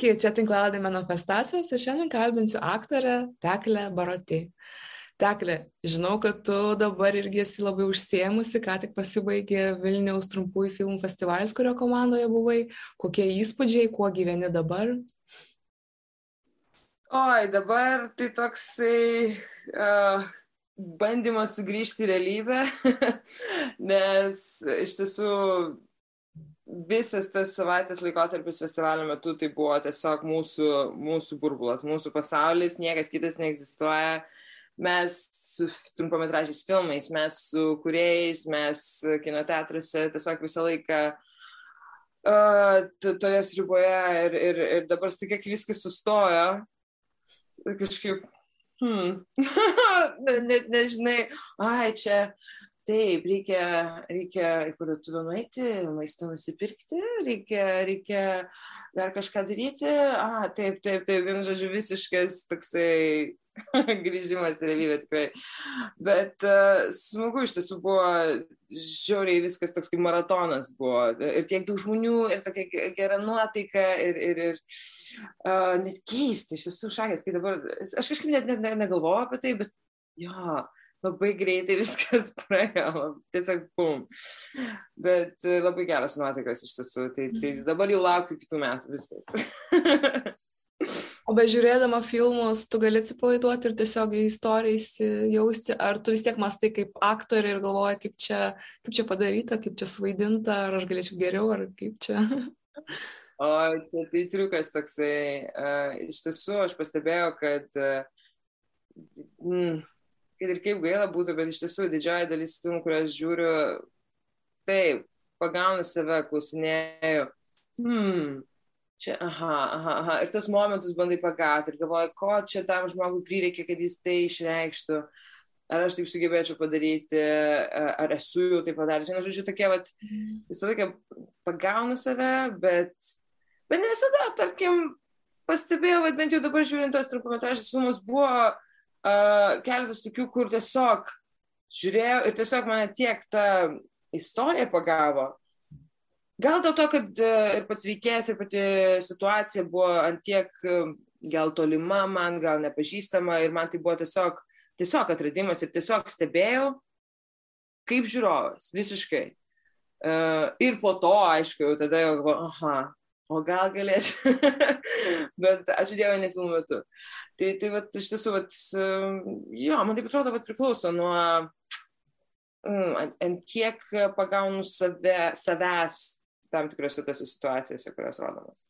Sveiki, čia tinklaladė manifestacijos ir šiandien kalbinsiu aktorę Teklę Barotį. Teklė, žinau, kad tu dabar irgi esi labai užsiemusi, ką tik pasibaigė Vilniaus trumpųjų filmų festivalis, kurio komandoje buvai. Kokie įspūdžiai, kuo gyveni dabar? Oi, dabar tai toksai uh, bandymas sugrįžti į realybę, nes iš tiesų visas tas savaitės laikotarpis festivalio metu tai buvo tiesiog mūsų, mūsų burbulas, mūsų pasaulis, niekas kitas neegzistuoja. Mes su trumpametražiais filmais, mes su kuriejais, mes kinoteatruose tiesiog visą laiką uh, toje sriuboje ir, ir, ir dabar tik viskas sustojo. Kažkaip, hmm, net nežinai, ai čia taip reikia reikia į parduotuvę nueiti maisto nusipirkti reikia reikia dar kažką daryti. A taip taip taip vienu žodžiu visiškas toksai grįžimas į realybę tikrai. Bet uh, smagu iš tiesų buvo žiauriai viskas toks kaip maratonas buvo. Ir tiek daug žmonių ir tokia gera nuotaika ir, ir, ir uh, net keista iš tiesų šakės, kai dabar aš kažkaip net, net negalvoju apie tai, bet jo, labai greitai viskas praėjo, tiesiog bum. Bet e, labai geras nuotaikas iš tiesų, tai, tai mhm. dabar jau laukiu kitų metų viskas. o bežiūrėdama filmus, tu gali atsipalaiduoti ir tiesiog į istoriją įsijausti, ar tu vis tiek mastai kaip aktorė ir galvoji, kaip čia, kaip čia padaryta, kaip čia svaidinta, ar aš galėčiau geriau, ar kaip čia. O, tai, tai triukas toksai. Uh, iš tiesų, aš pastebėjau, kad uh, kad ir kaip gaila būtų, bet iš tiesų didžioji dalis filmų, kuriuos žiūriu, taip, pagaunu save, klausinėjau, hmm, čia, aha, aha, aha, ir tas momentus bandai pagauti ir galvoji, ko čia tam žmogui prireikia, kad jis tai išreikštų, ar aš taip sugebėčiau padaryti, ar esu jau tai padaręs. Na, žodžiu, tokie, vat, visą laiką pagaunu save, bet, bet ne visada, tarkim, pastebėjau, bet bent jau dabar žiūrint tos trumpametražės filmus buvo uh, keletas tokių, kur tiesiog žiūrėjau ir tiesiog mane tiek ta istorija pagavo. Gal dėl to, kad uh, ir pats veikėjas, ir pati situacija buvo antiek uh, gal tolima man, gal nepažįstama ir man tai buvo tiesiog, tiesiog atradimas ir tiesiog stebėjau kaip žiūrovas, visiškai. Uh, ir po to, aišku, jau tada jau galvoju, aha, o gal galėčiau. Bet ačiū Dievui, ne filmų metu. Tai, tai vat, iš tiesų, vat, jo, man taip atrodo, kad priklauso nuo, mm, ant, kiek pagaunu save, savęs tam tikrose tose situacijose, kurios rodomas.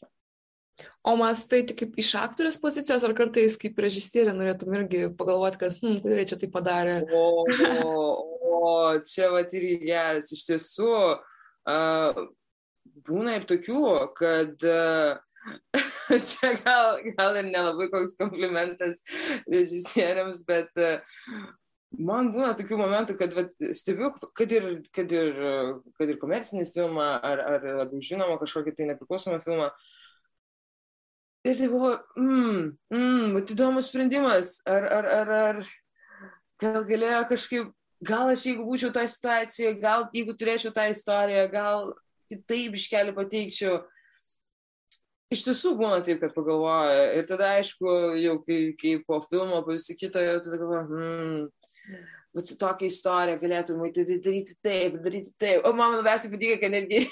O mastai tik kaip iš aktorės pozicijos, ar kartais kaip režisierė norėtum irgi pagalvoti, kad, hm, kodėl čia tai padarė? O, o čia va ir geras, iš tiesų, uh, būna ir tokių, kad uh, čia gal, gal ir nelabai koks komplimentas režisieriams, bet e, man būna tokių momentų, kad vat, stebiu, kad ir, kad, ir, kad ir komercinį filmą, ar, ar labiau žinomą kažkokį tai nepriklausomą filmą. Ir tai buvo, mmm, mmm, įdomus sprendimas, ar, ar, ar, ar gal galėjo kažkaip, gal aš jeigu būčiau tą situaciją, gal jeigu turėčiau tą istoriją, gal kitaip iškeliu pateikčiau iš tiesų būna taip, kad pagalvoja. Ir tada, aišku, jau kai, kai po filmo, po visą kitą, jau tada galvoja, hmm, bet su tokia istorija galėtum tai daryti taip, daryti taip. O man labiausiai patinka, kad netgi,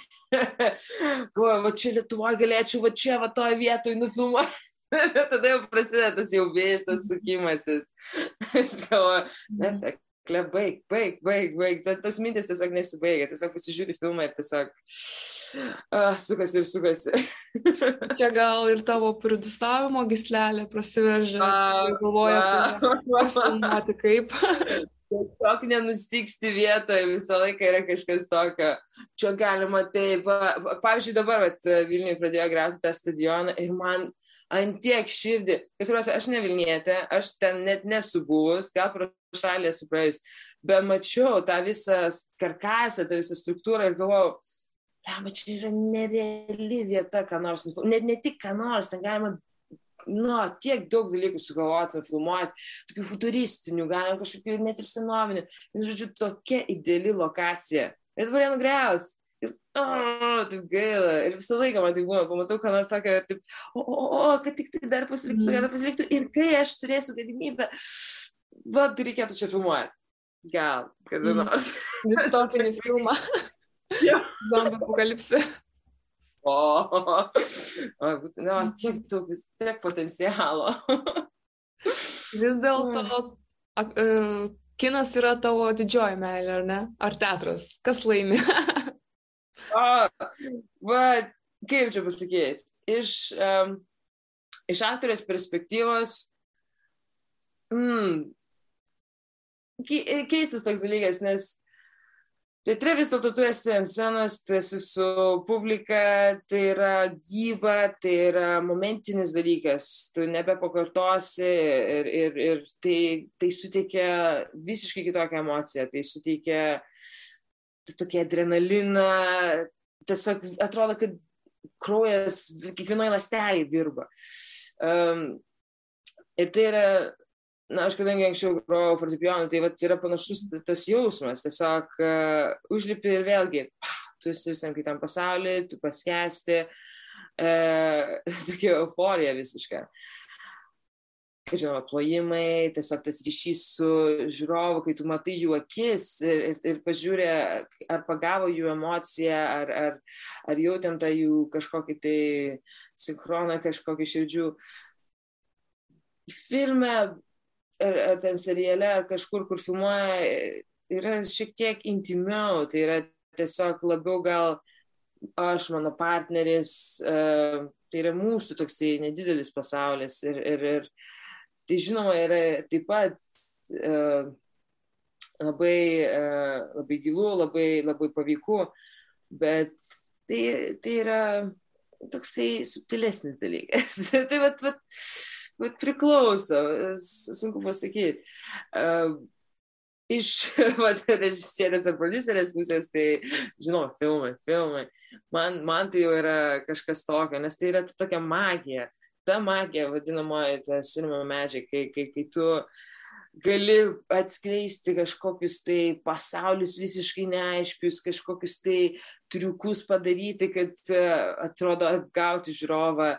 galvoju, va čia Lietuvoje galėčiau, va čia, va toje vietoje nufilmuoti. tada jau prasideda tas jau visas sukimasis. galvoju, net Kle, baig, baig, baig, baig. Tos mintis tiesiog nesibaigia. Tiesiog pasižiūri filmą ir tiesiog uh, sukasi ir sukasi. Čia gal ir tavo produsavimo gislelė prasiveržia. Galvoja, filmuoti kaip. Tiesiog nenustiksti vietoje, visą laiką yra kažkas tokio. Čia galima taip. Pavyzdžiui, dabar Vilniui pradėjo greuti tą stadioną ir man ant tiek širdį, kas yra, aš ne Vilnietė, aš ten net nesu buvus, gal pro šalį esu praėjus, bet mačiau tą visą karkasą, tą visą struktūrą ir galvojau, Lema, čia yra nereali vieta, ką nors, net ne tik ką nors, ten galima, nu, tiek daug dalykų sugalvoti, filmuoti, tokių futuristinių, galima kažkokių net ir senovinių, žodžiu, tokia ideali lokacija. Ir dabar ją nugriaus. O, taip gaila. Ir visą laiką man tai buvo, pamatau, ką nors tokio, taip, o, o, o, kad tik tai dar pasiliktų, mm. dar pasiliktų. Ir kai aš turėsiu galimybę, va, tai reikėtų čia filmuoti. Gal, kada mm. nors. Distopinį filmą. Zombie apokalipsė. O, na, tiek daug, tiek potencialo. Vis dėlto kinas yra tavo didžioji meilė, ar ne? Ar teatras? Kas laimi? o, va, kaip čia pasakyti? Iš, um, iš aktorės perspektyvos, mm, keistas toks dalykas, nes Teatre vis dėlto tu esi ant scenos, tu esi su publika, tai yra gyva, tai yra momentinis dalykas, tu nebepakartosi ir, ir, ir tai, tai suteikia visiškai kitokią emociją, tai suteikia tokia adrenaliną, tiesiog atrodo, kad kraujas kiekvienoje lastelėje dirba. Um, ir tai yra na, aš kadangi anksčiau grojau fortepijonu, tai vat, yra panašus tas jausmas. Tiesiog uh, užlipi ir vėlgi, pah, tu esi visam kitam pasauliu, tu paskesti, uh, tokia euforija visiška. Žinoma, plojimai, tiesiog tas ryšys su žiūrovu, kai tu matai jų akis ir, ir, pažiūrė, ar pagavo jų emociją, ar, ar, ar jautėm tą jų kažkokį tai sinchroną, kažkokį širdžių. Filme ar, ar ten seriale, ar kažkur, kur filmuoja, yra šiek tiek intimiau, tai yra tiesiog labiau gal aš, mano partneris, uh, tai yra mūsų toksai nedidelis pasaulis ir, ir, ir tai žinoma yra taip pat uh, labai, uh, labai gilu, labai, labai paveiku, bet tai, tai yra toksai subtilesnis dalykas. tai vat, vat, vat priklauso, sunku pasakyti. Uh, iš vat, režisierės ar producerės pusės, tai, žinau, filmai, filmai. Man, man tai jau yra kažkas tokio, nes tai yra tokia magija. Ta magija vadinamoji, ta cinema magic, kai, kai, kai tu gali atskleisti kažkokius tai pasaulius visiškai neaiškius, kažkokius tai triukus padaryti, kad e, atrodo atgauti žiūrovą,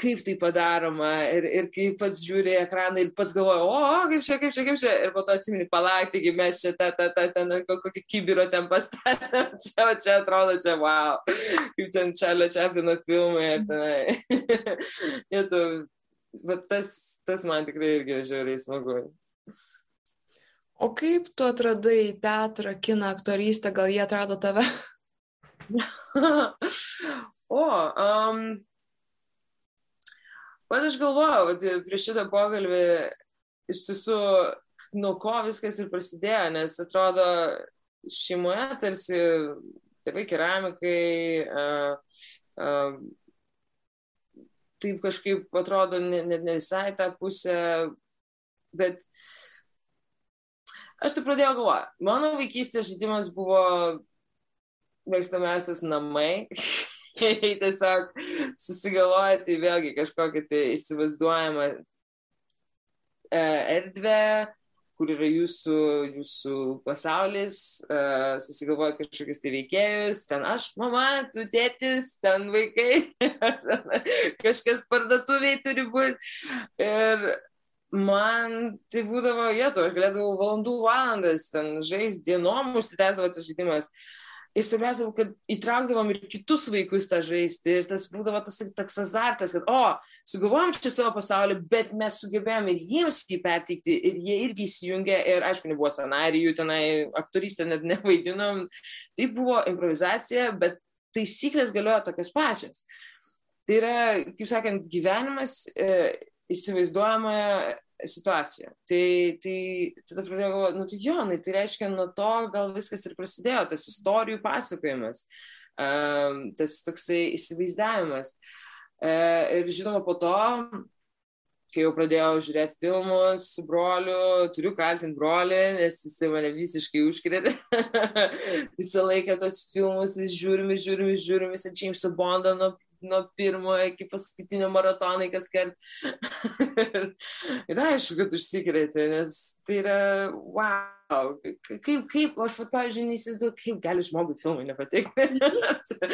kaip tai padaroma ir, ir kaip pats žiūri ekraną ir pats galvoja, o, o, kaip čia, kaip čia, kaip čia, ir po to atsimeni, palauk, taigi mes čia tą, tą, tą, ten kokį kibiro ten pastatėm, čia, čia atrodo, čia, wow, kaip ten Čarlio Čaplino filmai, ir tenai. bet tas, tas man tikrai irgi žiauriai smagu. O kaip tu atradai teatrą, kiną, aktorystę, gal jie atrado tave? o, um, pat aš galvojau, kad prieš šitą pokalbį iš tiesų, nuo ko viskas ir prasidėjo, nes atrodo, šeimoje tarsi tėvai keramikai, uh, uh, taip kažkaip atrodo net ne, ne visai tą pusę, bet aš tai pradėjau galvoti. Mano vaikystės žaidimas buvo mėgstamiausias namai. Tiesiog susigalvoti tai vėlgi kažkokią tai įsivaizduojamą e, erdvę, kur yra jūsų, jūsų pasaulis, uh, susigalvoja kažkokius tai veikėjus, ten aš, mama, tu tėtis, ten vaikai, kažkas parduotuviai turi būti. Ir man tai būdavo vietų, aš galėdavau valandų valandas ten žaisti dienom, užsitęsdavo tas žaidimas. Ir svarbiausia, kad įtraukdavom ir kitus vaikus tą žaisti. Ir tas būdavo tas toks azartas, kad, o, sugalvojom čia savo pasaulį, bet mes sugebėjome ir jiems jį perteikti. Ir jie irgi įsijungė. Ir aišku, nebuvo scenarijų, tenai aktorystę net nevaidinom. Tai buvo improvizacija, bet taisyklės galiojo tokios pačios. Tai yra, kaip sakant, gyvenimas e, įsivaizduojamoje situaciją. Tai, tai tada pradėjau galvoti, nu tai jo, nu, tai reiškia, nuo to gal viskas ir prasidėjo, tas istorijų pasakojimas, um, tas toksai įsivaizdavimas. Uh, ir žinoma, po to, kai jau pradėjau žiūrėti filmus su broliu, turiu kaltinti brolį, nes jis mane visiškai užkrėtė. Visą laiką tos filmus vis žiūrim, žiūrim, žiūrim, visą Jamesą Bondą nuo nuo pirmo iki paskutinio maratonai kas kart. ir, ir aišku, kad užsikrėtė, nes tai yra, wow, kaip, kaip aš, va, pavyzdžiui, neįsivaizduoju, kaip gali žmogui filmai nepatikti. tai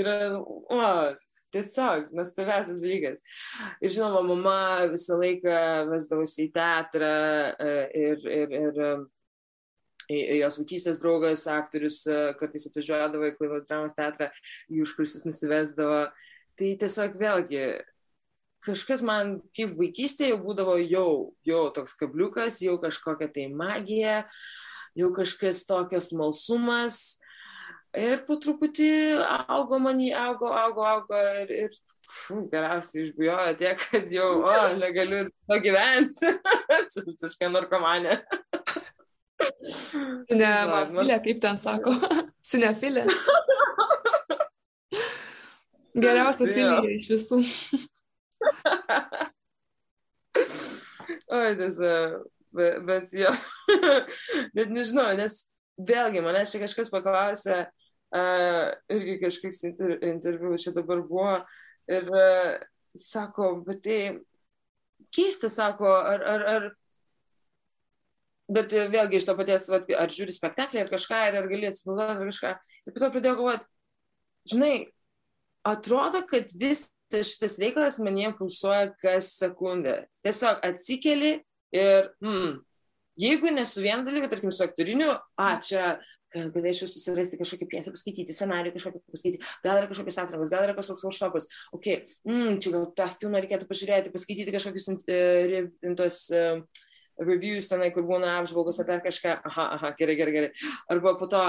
yra, wow, tiesiog nuostabiausias dalykas. Ir žinoma, mama visą laiką vesdavosi į teatrą e, ir, ir, ir jos vaikystės draugas, aktorius e, kartais atvažiuodavo į Klaivos dramos teatrą, jų užkursis nusivesdavo. Tai tiesiog vėlgi kažkas man kaip vaikystėje jau būdavo jau, jau toks kabliukas, jau kažkokia tai magija, jau kažkas tokios smalsumas. Ir po truputį augo manį, augo, augo, augo ir, ir fu, galiausiai išbujojo tiek, kad jau, o, negaliu to gyventi. Čia visiškai narkomanė. Ne, mafilė, kaip ten sako. Sinefilė. Geriausia filija iš visų. Oi, tiesa, bet, bet jo, net nežinau, nes vėlgi manęs čia kažkas paklausė, uh, irgi kažkoks inter, interviu čia dabar buvo ir uh, sako, bet tai keista, sako, ar, ar, ar Bet vėlgi iš to paties, ar žiūri spektaklį, ar kažką, ar, ar gali atsipalaiduoti, ar kažką. Ir po to pradėjau galvoti, žinai, atrodo, kad visas šitas reikalas mane pulsuoja kas sekundę. Tiesiog atsikeli ir, hmm, jeigu ne su vienu dalyku, tarkim, su aktoriniu, a, čia galėčiau susirasti kažkokią piesę, paskaityti, scenarijų kažkokį paskaityti, gal yra kažkokios atrankos, gal yra kažkoks workshopas, ok, mm, čia gal tą filmą reikėtų pažiūrėti, paskaityti kažkokius uh, tos uh, reviews tenai, kur būna apžvalgos ar dar kažką, aha, aha, gerai, gerai, gerai. Arba po to,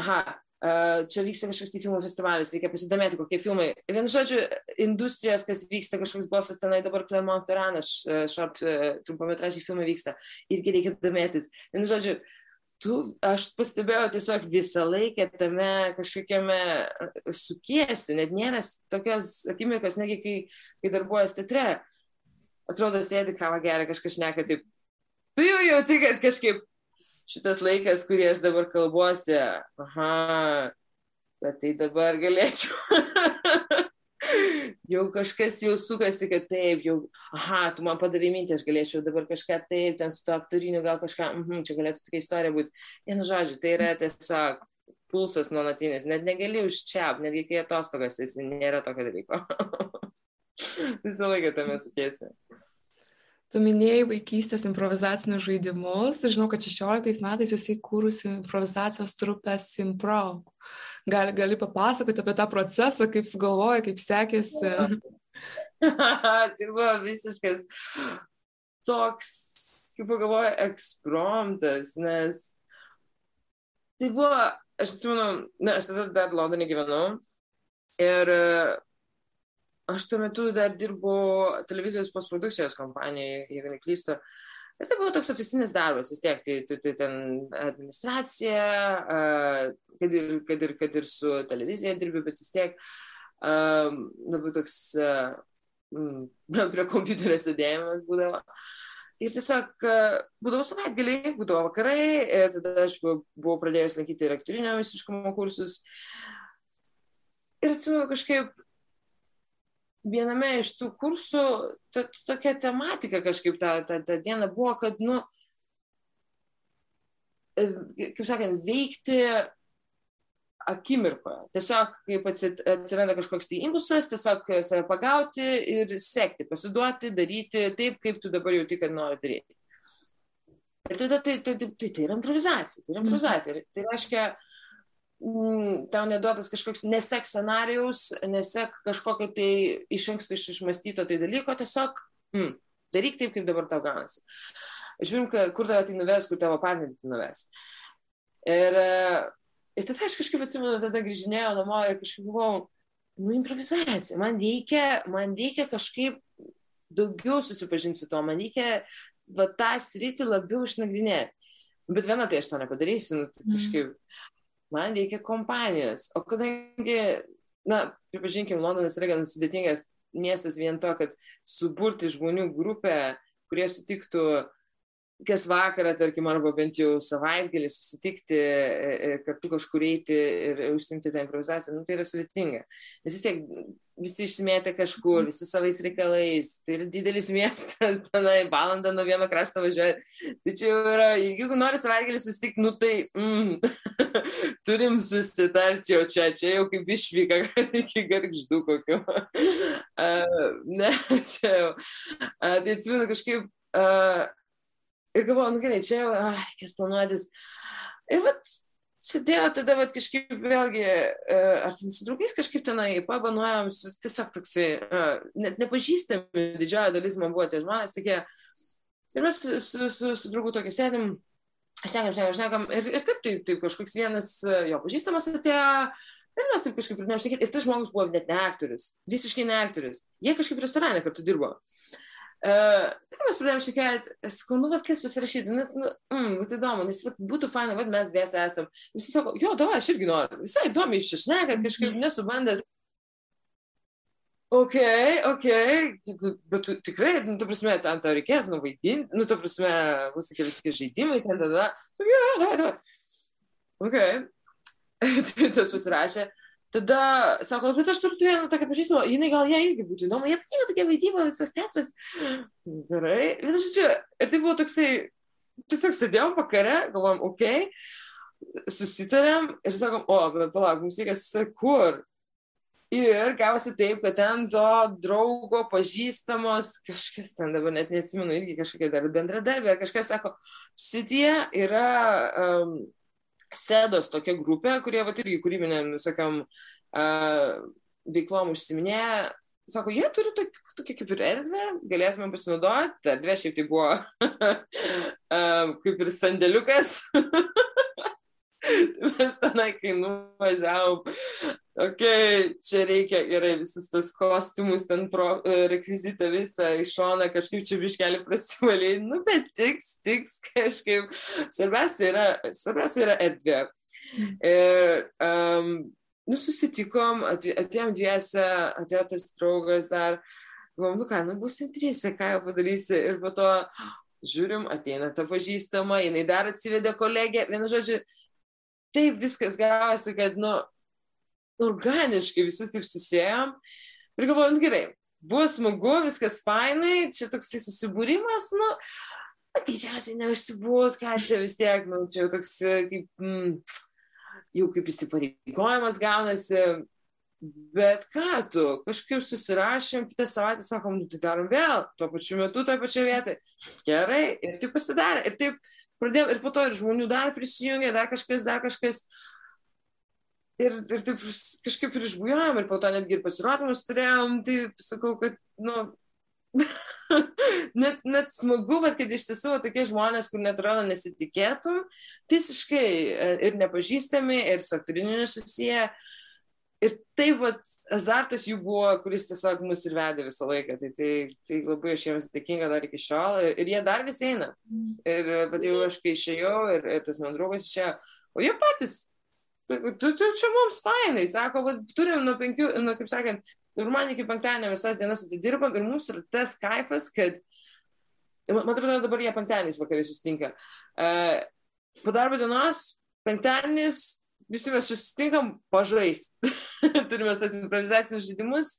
aha, Uh, čia vyksta kažkoks tai filmų festivalis, reikia pasidomėti, kokie filmai. Vienu žodžiu, industrijos, kas vyksta, kažkoks bosas tenai dabar Clermont Ferranas, short uh, trumpametražiai filmai vyksta, irgi reikia domėtis. Vienu žodžiu, tu, aš pastebėjau tiesiog visą laiką tame kažkokiame sukiesi, net nėra tokios akimirkos, negi kai, kai darbuojas teatre, atrodo, sėdi kavą geria, kažkas neka taip. Tu jau jauti, kad kažkaip šitas laikas, kurį aš dabar kalbuosi, aha, bet tai dabar galėčiau. jau kažkas jau sukasi, kad taip, jau, aha, tu man padavai mintį, aš galėčiau dabar kažką taip, ten su to aktoriniu gal kažką, mhm, čia galėtų tokia istorija būti. Vienu žodžiu, tai yra tiesiog pulsas nuolatinis, net negali užčiap, netgi kai atostogas esi, nėra tokio dalyko. Visą laiką tame sukėsi. Tu minėjai vaikystės improvizacinius žaidimus ir žinau, kad 16 metais esi kūrusi improvizacijos trupę Simpro. Gali, gali papasakoti apie tą procesą, kaip sugalvoja, kaip sekėsi. tai buvo visiškas toks, kaip pagalvoju, ekspromtas, nes tai buvo, aš atsimenu, na, aš tada dar Londone gyvenau ir aš tuo metu dar dirbu televizijos postprodukcijos kompanijoje, jeigu neklystu. Ir tai buvo toks oficinis darbas, vis tiek, tai, tai, tai ten administracija, kad ir, kad, ir, kad ir su televizija dirbi, bet vis tiek labai toks prie kompiuterio sėdėjimas būdavo. Ir tiesiog būdavo savaitgaliai, būdavo vakarai, ir tada aš buvau pradėjęs lankyti ir aktorinio visiškumo kursus. Ir atsimenu kažkaip viename iš tų kursų to, tokia tematika kažkaip tą, tą, tą dieną buvo, kad, nu, e, kaip sakant, veikti akimirkoje. Tiesiog, kaip atsiranda kažkoks tai impulsas, tiesiog save pagauti ir sekti, pasiduoti, daryti taip, kaip tu dabar jauti, kad nori daryti. Ir tada tai, tai, tai, tai, tai yra improvizacija. Tai, yra improvizacija. Tai, tai reiškia, Mm, tau neduotas kažkoks nesek scenarijaus, nesek kažkokio tai iš anksto išmastyto tai dalyko, tiesiog mm, daryk taip, kaip dabar tau gaunasi. Žiūrim, kur tave tai nuves, kur tavo partnerį tai nuves. Ir, ir tada aš kažkaip atsimenu, tada grįžinėjau namo ir kažkaip buvau, nu, improvizacija, man reikia, man reikia kažkaip daugiau susipažinti su to, man reikia va, tą sritį labiau išnagrinėti. Bet viena tai aš to nepadarysiu, nu, tai mm. kažkaip. Man reikia kompanijos. O kadangi, na, pripažinkim, Londonas yra gan sudėtingas miestas vien to, kad suburti žmonių grupę, kurie sutiktų kas vakarą, tarkim, arba bent jau savaitgalį susitikti, e, e, kartu kažkur eiti ir užsimti tą improvizaciją, nu, tai yra sudėtinga. Nes vis tiek visi išsimėtė kažkur, visi savais reikalais, tai yra didelis miestas, tenai valandą nuo vieno krašto važiuoja. Čia jau yra, jeigu nori savaitgalį susitikti, nu tai mm, turim susitarti jau čia, čia jau kaip išvyka iki garždų kokiu. uh, ne, čia jau. Uh, tai atsimenu kažkaip. Uh, Ir galvoju, nu gerai, čia jau, ah, kas planuotis. Ir vat, sėdėjo tada vat, kažkaip vėlgi, e, ar ten su draugais kažkaip tenai pabanuojam, tiesiog toksai, e, net nepažįstami, didžioji dalis man buvo tie žmonės, tokie. Ir mes su, su, su, su draugu tokį sėdim, šnekam, šnekam, šnekam. Ir, ir taip, taip, taip, kažkoks vienas e, jo pažįstamas atėjo. Ir mes taip kažkaip pradėjome šnekėti. Ir tas žmogus buvo net ne aktorius, visiškai ne aktorius. Jie kažkaip restorane kartu dirbo. Uh, Uh, mes pradėjome šiekėti, sakau, nu, vad, kas pasirašyti, nes, nu, mm, vat įdomu, nes vat, būtų faina, vad mes dviesi esam. Visi sako, jo, davai, aš irgi noriu, visai įdomi iš išnekat, kažkaip nesubandęs. Ok, ok, bet tu tikrai, nu, tu prasme, ten tau reikės nuvaidinti, nu, tu prasme, bus tokie visokie žaidimai, ten tada, jo, davai, davai. Ok, tas pasirašė. Tada sako, bet aš turiu vieną tokią pažįstamą, jinai gal ją irgi būtų įdomu, jie patinka tokia vaidyba, visas teatras. Gerai. Bet aš čia, ir tai buvo toksai, tiesiog sėdėjom vakare, galvom, okei, okay, susitarėm ir sakom, o, bet palauk, mums reikia susitarti, kur. Ir gavosi taip, kad ten to draugo pažįstamos, kažkas ten dabar net neatsimenu, irgi kažkokia dar bendradarbė, kažkas sako, sitie yra um, Sedos tokia grupė, kurie va irgi kūrybinėm visokiam uh, veiklom užsiminėja. Sako, jie turi tokią kaip ir erdvę, galėtume pasinaudoti. Erdvė šiaip tai buvo uh, kaip ir sandėliukas. Tai mes tenai, kai nuvažiavom, ok, čia reikia gerai visus tos kostiumus, ten pro, e, rekvizitą visą iš šoną, kažkaip čia biškelį prasivaliai, nu, bet tiks, tiks kažkaip. Svarbiausia yra, svarbiausia yra erdvė. Ir, um, nu, susitikom, atėjom dviese, atėjo tas draugas dar, galvom, nu ką, nu, busim trysia, ką jau padarysi. Ir po to, žiūrim, ateina ta pažįstama, jinai dar atsivedė kolegę, vienu žodžiu, taip viskas gavosi, kad, nu, organiškai visus taip susijęm. Ir galvoju, nu gerai, buvo smagu, viskas fainai, čia toks tai susibūrimas, nu, greičiausiai neužsibūs, ką čia vis tiek, nu, čia jau toks kaip, mm, jau kaip įsipareigojimas gaunasi. Bet ką tu, kažkaip susirašėm, kitą savaitę sakom, nu, tai darom vėl, tuo pačiu metu, toje pačioje vietoje. Gerai, ir taip pasidarė. Ir taip pradėjom, ir po to ir žmonių dar prisijungė, dar kažkas, dar kažkas. Ir, ir taip kažkaip ir išbujojom, ir po to netgi ir pasirodymus turėjom, tai sakau, kad, nu, net, net smagu, bet kad iš tiesų tokie žmonės, kur netrodo nesitikėtum, visiškai e, ir nepažįstami, ir su aktoriniu nesusiję. Ir taip, vat, azartas jų buvo, kuris tiesiog mus ir vedė visą laiką. Tai, tai, tai labai aš jiems dėkinga dar iki šiol. Ir jie dar vis eina. Mm. Ir bet jau aš kai išėjau ir, ir tas man draugas išėjo, o jie patys, tu, tu, tu čia mums fainai, sako, va, turim nuo penkių, nu, kaip sakant, ir man iki penktadienio visas dienas atidirbam ir mums yra tas kaifas, kad, man atrodo, dabar jie penktadieniais vakariai susitinka. Uh, po darbo dienos, penktadienis, visi mes susitinkam pažaisti. Turime tas improvizacinius žaidimus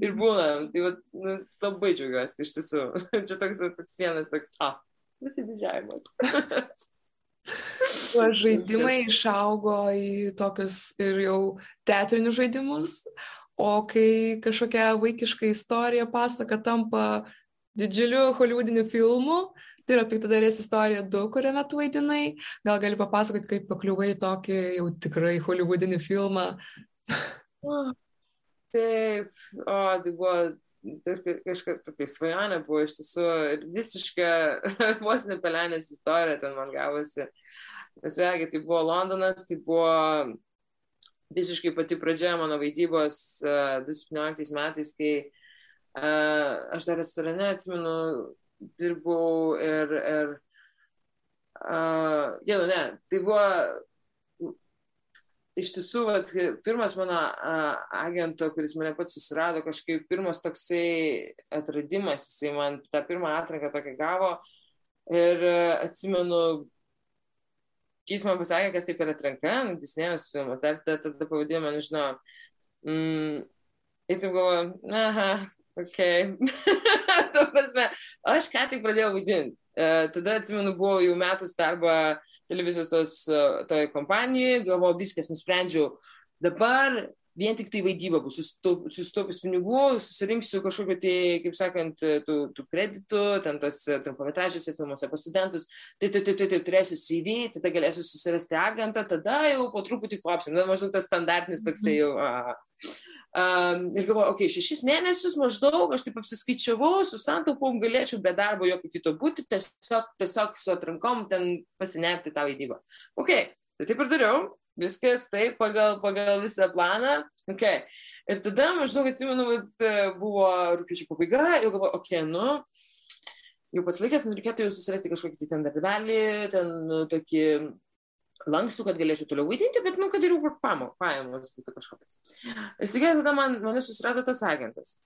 ir būnam. Tai va, nu, labai džiaugiuosi, iš tiesų. Čia toks, toks vienas, toks, a, visi didžiavimas. žaidimai išaugo į tokius ir jau teatrinius žaidimus, o kai kažkokia vaikiška istorija pasaka tampa didžiuliu hollywoodiniu filmu, Tai yra piktadarės istorija 2, kuriame tu vaidinai. Gal gali papasakoti, kaip pakliuvai tokį jau tikrai hollywoodinį filmą. Taip, o tai buvo kažkokia tai svajonė buvo iš tiesų visiška vos nepelenės istorija ten man gavosi. Nes vėlgi tai buvo Londonas, tai buvo visiškai pati pradžia mano vaidybos uh, 2017 metais, kai uh, aš dar restorane atsimenu, dirbau ir, ir uh, jau ne, tai buvo iš tiesų, vat, pirmas mano uh, agento, kuris mane pats susirado, kažkaip pirmas toksai atradimas, jisai man tą pirmą atranką tokią gavo, Ir atsimenu, kai jis man pasakė, kas taip yra atranka, nu, Disnėjos filmas, dar tada ta, ta pavadinimą nežinau. Mm, ir taip galvoju, aha, ok. Tuo prasme, aš ką tik pradėjau vaidinti. Uh, tada atsimenu, buvo jau metus darbą televizijos tos, uh, toje kompanijoje, galvoju, viskas, nusprendžiau, dabar vien tik tai vaidyba bus, susitaupys pinigų, susirinksiu kažkokiu tai, kaip sakant, tų, tų kreditų, ten tos trumpametražiuose filmuose pas studentus, tai, tai, tai, tai, tai turėsiu CV, tada galėsiu susirasti agentą, tada jau po truputį kopsim, na, maždaug tas standartinis toksai jau. A. Um, ir galvoju, okei, okay, šešis mėnesius maždaug, aš taip apsiskaičiavau, su santaupom galėčiau be darbo jokio kito būti, tiesiog, tiesiog su atrankom ten pasinerti tą vaidybą. Ok, tai taip ir dariau, viskas taip pagal, pagal visą planą. Okay. Ir tada maždaug atsimenu, kad buvo rūpiučio pabaiga, jau galvoju, okei, okay, nu, jau pats laikas, nu, reikėtų jau susirasti kažkokį tai ten darbelį, ten nu, tokį lankstų, kad galėčiau toliau vaidinti, bet, nu, kad ir jau pajamos būtų kažkokios. Ir staiga tada man, mane susirado tas agentas.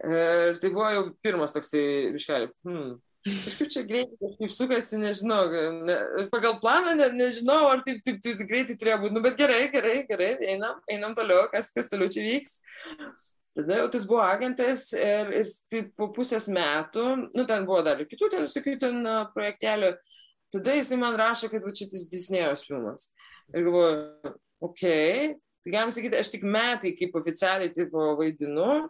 Ir tai buvo jau pirmas toksai, viškeli, hmm, Kažkaip čia greitai, kažkaip sukasi, nežinau, ne, pagal planą ne, nežinau, ar taip, taip, taip, greitai turėjo būti, nu, bet gerai, gerai, gerai, einam, einam toliau, kas, kas toliau čia vyks. Tada jau tas buvo agentas ir, ir taip, po pusės metų, nu, ten buvo dar ir kitų, ten visokių ten projektelių, tada jisai man rašo, kad va čia tas Disnėjos filmas. Ir galvoju, okei, okay. tai galim sakyti, aš tik metai kaip oficialiai tipo vaidinu,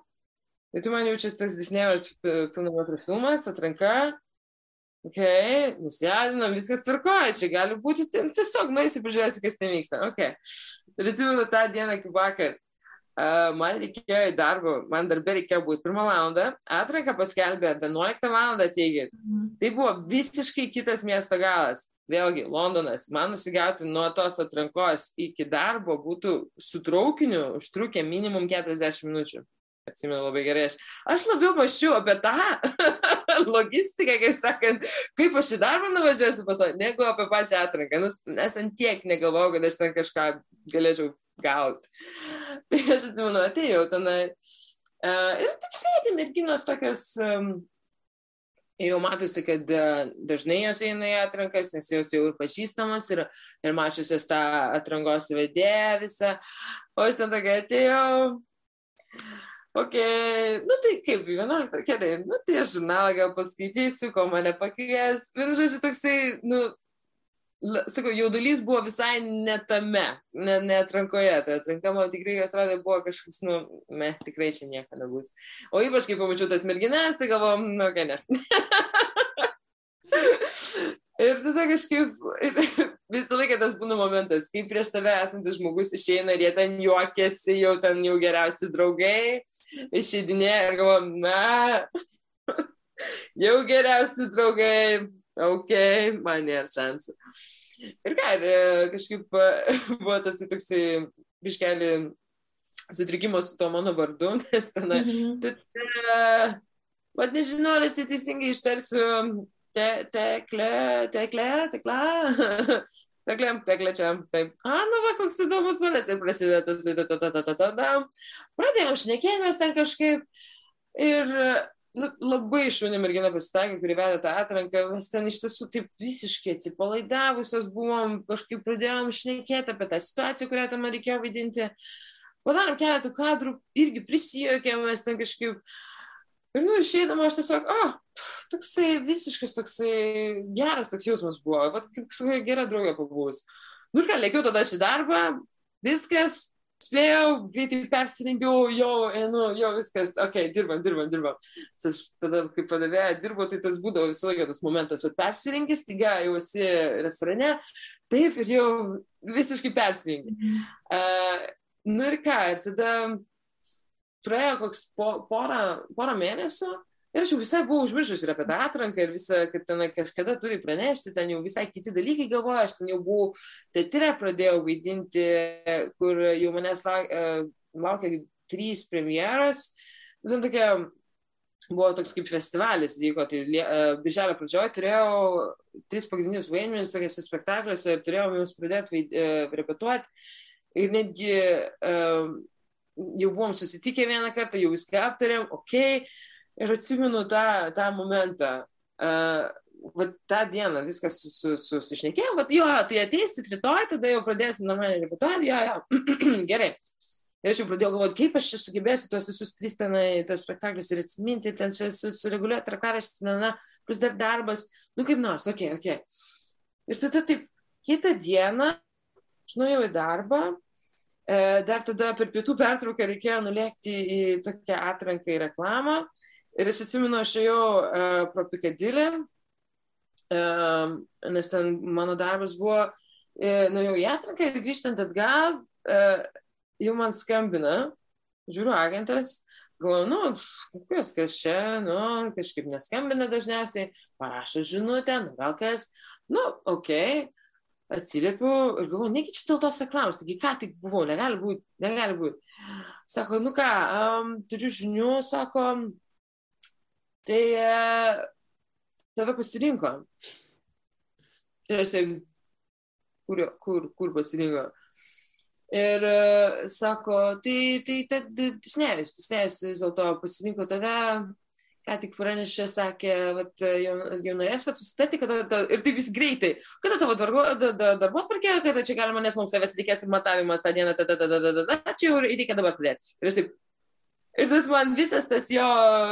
tai tu man jau čia tas Disnėjos pilno metro filmas, atranka, Ok, nusijaudinam, viskas tvarkoja, čia gali būti, tiesiog nueisiu, pažiūrėsiu, kas ten vyksta. Ok. Ir atsimenu tą dieną kaip vakar. Uh, man reikėjo į darbą, man darbė reikėjo būti pirmą valandą, atranką paskelbė 11 valandą teigit. Mhm. Tai buvo visiškai kitas miesto galas. Vėlgi, Londonas, man nusigauti nuo tos atrankos iki darbo būtų su traukiniu užtrukę minimum 40 minučių atsimenu labai gerai, aš, aš labiau mašiau apie tą logistiką, kaip sakant, kaip aš į darbą nuvažiuosiu po to, negu apie pačią atranką, nes ant tiek negalvojau, kad aš ten kažką galėčiau gauti. Tai aš atsimenu, atėjau tenai uh, ir taip sėdi merginos tokios, um, jau matosi, kad uh, dažnai jos eina į atrankas, nes jos jau ir pažįstamos ir, ir mačiusios tą atrankos vedėją visą, o aš ten tokia atėjau Ok, nu tai kaip, 11 keliai, nu tai aš žurnalą gal paskaitysiu, ko mane pakvies. Vienu žodžiu, toksai, nu, sakau, jaudulys buvo visai ne tame, ne, ne atrankoje. Tai atranka man tikrai, atrodė, buvo kažkoks, nu, me, tikrai čia nieko nebus. O ypač, kai pamačiau tas merginas, tai galvom, nu, ką ne. Ir tada kažkaip ir visą laiką tas būna momentas, kai prieš tave esantis žmogus išeina ir jie ten juokiasi, jau ten jau geriausi draugai, išeidinėja ir galvo, na, jau geriausi draugai, ok, man nėra šansų. Ir ką, ir e, kažkaip e, buvo tas toksai biškelį sutrikimo su to mano vardu, nes ten, mm -hmm. tu, te, vad nežinau, ar esi teisingai ištarsiu te, tekle, tekle, tekla. Teklė, teklė čia, taip. A, nu va, koks įdomus valas ir prasideda tas, ta, ta, ta, ta, ta, ta. Pradėjom šnekėmės ten kažkaip ir nu, labai šauni mergina pasitaikė, kuri vedė tą atranką, mes ten iš tiesų taip visiškai atsipalaidavusios buvom, kažkaip pradėjom šnekėti apie tą situaciją, kurią tam reikėjo vaidinti. Padarėm keletą kadrų, irgi prisijokėm, mes ten kažkaip Ir, nu, išeidama aš tiesiog, ah, toksai visiškas toksai geras toks jausmas buvo, va, kaip su gera draugė pabuvus. Nu ir ką, lėkiau tada šį darbą, viskas, spėjau, greitai persirengiau, jau, nu, jau viskas, okei, okay, dirbam, dirbam, dirbam. Aš tada, kai padavėja dirbo, tai tas būdavo visą laiką tas momentas, kad persirengis, taiga jau esi restorane, taip ir jau visiškai persirengi. Uh, nu ir ką, ir tada praėjo koks po, porą, porą mėnesių ir aš jau visai buvau užmiršus ir apie tą atranką ir visą, kad ten kažkada turi pranešti, ten jau visai kiti dalykai galvoju, aš ten jau buvau teatre pradėjau vaidinti, kur jau manęs laukia, laukia trys premjeros. Ten tokia buvo toks kaip festivalis vyko, tai birželio pradžioje turėjau tris pagrindinius vaidmenis tokiuose spektakliuose ir turėjau juos pradėti vaid, repetuoti. Ir netgi uh, jau buvom susitikę vieną kartą, jau viską aptarėm, ok, ir atsimenu tą, tą momentą. Uh, va, tą dieną viskas susišnekėjom, su, su, va, jo, tai ateisit rytoj, tada jau pradėsim normaliai repetuoti, jo, jo, gerai. Ir aš jau pradėjau galvoti, kaip aš čia sugebėsiu tuos visus tris tenai, tos spektaklius ir atsiminti, ten čia sureguliuoti trakaraštį, na, na, plus dar darbas, nu kaip nors, okei, okay, okei. Okay. Ir tada taip, kitą dieną aš nuėjau į darbą, dar tada per pietų pertrauką reikėjo nulėkti į tokią atranką į reklamą. Ir aš atsimenu, aš ėjau uh, pro Pikadilį, uh, nes ten mano darbas buvo, nuėjau į atranką ir grįžtant atgal, jau man skambina, žiūriu agentas, galvoju, nu, kas, kas čia, nu, kažkaip neskambina dažniausiai, parašo žinutę, nu, gal kas, nu, okei, okay. Atsiliepiu ir galvoju, negi čia dėl tos reklamos, taigi ką tik buvau, negali būti, negali būti. Sako, nu ką, um, turiu žinių, sako, tai uh, tave pasirinko. Ir aš taip, kur, kur, kur pasirinko? Ir uh, sako, tai, tai, tai, Tisnėjus, Tisnėjus vis dėlto pasirinko tave, ką tik pranešė, sakė, vat, jau, jau norės susitarti, kada, ta, ir taip vis greitai, kada tavo darbo, da, da, darbo tvarkė, kada čia galima, nes mums tavęs reikės ir matavimas tą dieną, tada, tada, tada, tada, čia jau reikia dabar pradėti. Ir aš taip, Ir tas man visas tas jo